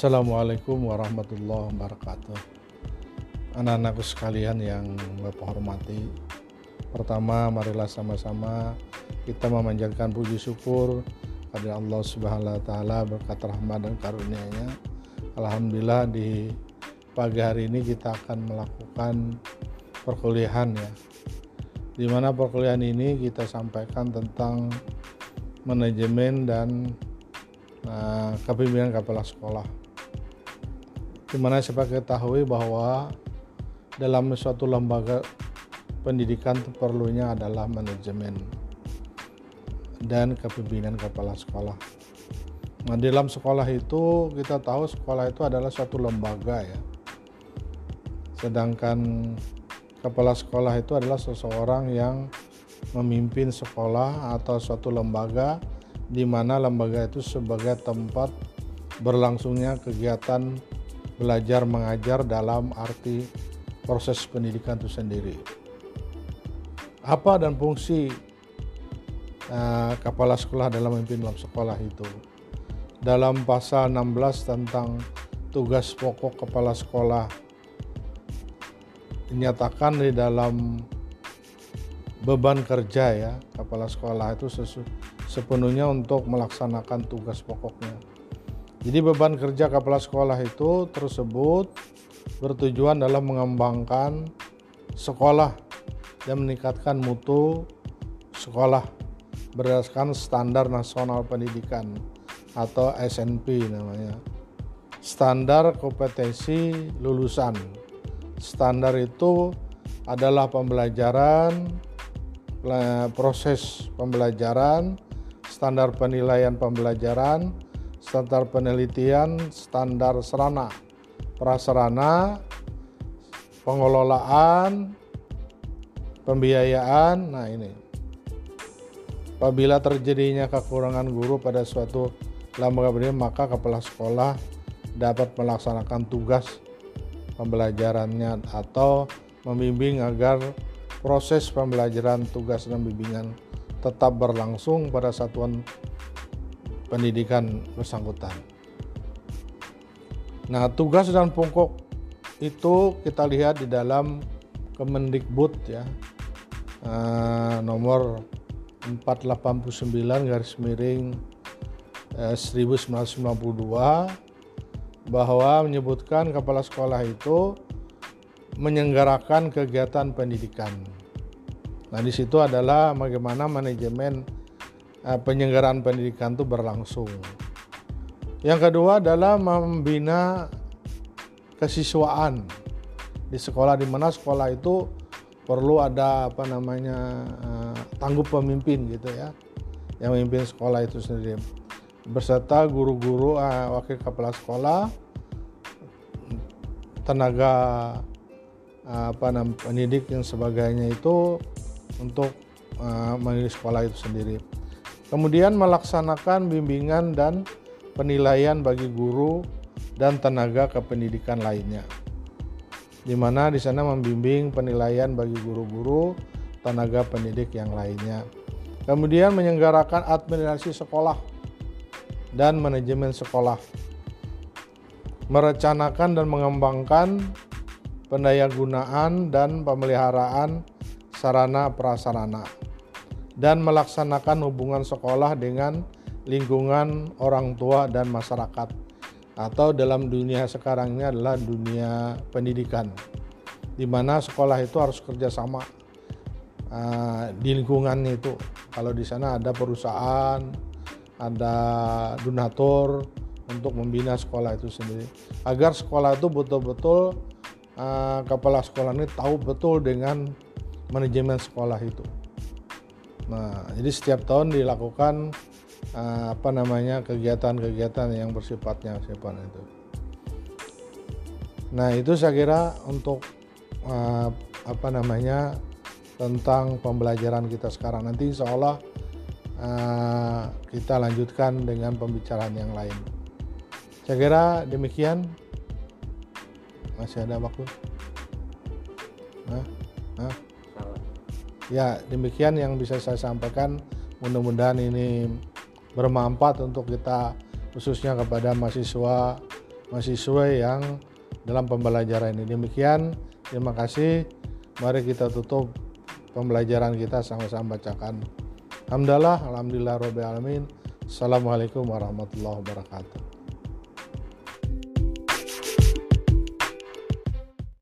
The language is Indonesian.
Assalamualaikum warahmatullahi wabarakatuh. Anak-anakku sekalian yang Bapak hormati. Pertama, marilah sama-sama kita memanjatkan puji syukur pada Allah Subhanahu wa taala berkat rahmat dan karunia-Nya. Alhamdulillah di pagi hari ini kita akan melakukan perkuliahan ya. Di mana perkuliahan ini kita sampaikan tentang manajemen dan uh, kepemimpinan kepala sekolah. Di mana saya ketahui bahwa dalam suatu lembaga pendidikan perlunya adalah manajemen dan kepemimpinan kepala sekolah. Nah, dalam sekolah itu kita tahu sekolah itu adalah suatu lembaga ya. Sedangkan kepala sekolah itu adalah seseorang yang memimpin sekolah atau suatu lembaga di mana lembaga itu sebagai tempat berlangsungnya kegiatan belajar mengajar dalam arti proses pendidikan itu sendiri. Apa dan fungsi uh, kepala sekolah dalam memimpin dalam sekolah itu? Dalam pasal 16 tentang tugas pokok kepala sekolah dinyatakan di dalam beban kerja ya kepala sekolah itu sepenuhnya untuk melaksanakan tugas pokoknya. Jadi beban kerja kepala sekolah itu tersebut bertujuan dalam mengembangkan sekolah dan meningkatkan mutu sekolah berdasarkan standar nasional pendidikan atau SNP namanya. Standar kompetensi lulusan. Standar itu adalah pembelajaran proses pembelajaran, standar penilaian pembelajaran, standar penelitian, standar serana, prasarana, pengelolaan, pembiayaan. Nah, ini. Apabila terjadinya kekurangan guru pada suatu lembaga pendidikan, maka kepala sekolah dapat melaksanakan tugas pembelajarannya atau membimbing agar proses pembelajaran tugas dan bimbingan tetap berlangsung pada satuan pendidikan bersangkutan. Nah, tugas dan pokok itu kita lihat di dalam Kemendikbud ya. Uh, nomor 489 garis miring uh, 1992 bahwa menyebutkan kepala sekolah itu menyelenggarakan kegiatan pendidikan. Nah, di situ adalah bagaimana manajemen eh, penyelenggaraan pendidikan itu berlangsung. Yang kedua adalah membina kesiswaan di sekolah di mana sekolah itu perlu ada apa namanya eh, tangguh pemimpin gitu ya yang memimpin sekolah itu sendiri beserta guru-guru eh, wakil kepala sekolah tenaga apa namanya pendidik yang sebagainya itu untuk uh, sekolah itu sendiri. Kemudian melaksanakan bimbingan dan penilaian bagi guru dan tenaga kependidikan lainnya. Di mana di sana membimbing penilaian bagi guru-guru, tenaga pendidik yang lainnya. Kemudian menyelenggarakan administrasi sekolah dan manajemen sekolah. Merencanakan dan mengembangkan pendayagunaan dan pemeliharaan sarana prasarana dan melaksanakan hubungan sekolah dengan lingkungan orang tua dan masyarakat. Atau dalam dunia sekarang ini adalah dunia pendidikan di mana sekolah itu harus kerjasama uh, di lingkungannya itu. Kalau di sana ada perusahaan ada donatur untuk membina sekolah itu sendiri. Agar sekolah itu betul-betul uh, kepala sekolah ini tahu betul dengan manajemen sekolah itu. Nah, jadi setiap tahun dilakukan uh, apa namanya kegiatan-kegiatan yang bersifatnya sifat itu. Nah, itu saya kira untuk uh, apa namanya tentang pembelajaran kita sekarang. Nanti insya Allah uh, kita lanjutkan dengan pembicaraan yang lain. Saya kira demikian masih ada waktu nah, nah. Ya demikian yang bisa saya sampaikan mudah-mudahan ini bermanfaat untuk kita khususnya kepada mahasiswa mahasiswa yang dalam pembelajaran ini. Demikian, terima kasih. Mari kita tutup pembelajaran kita sama-sama bacakan. Alhamdulillah, alhamdulillah, alamin. Assalamualaikum warahmatullahi wabarakatuh.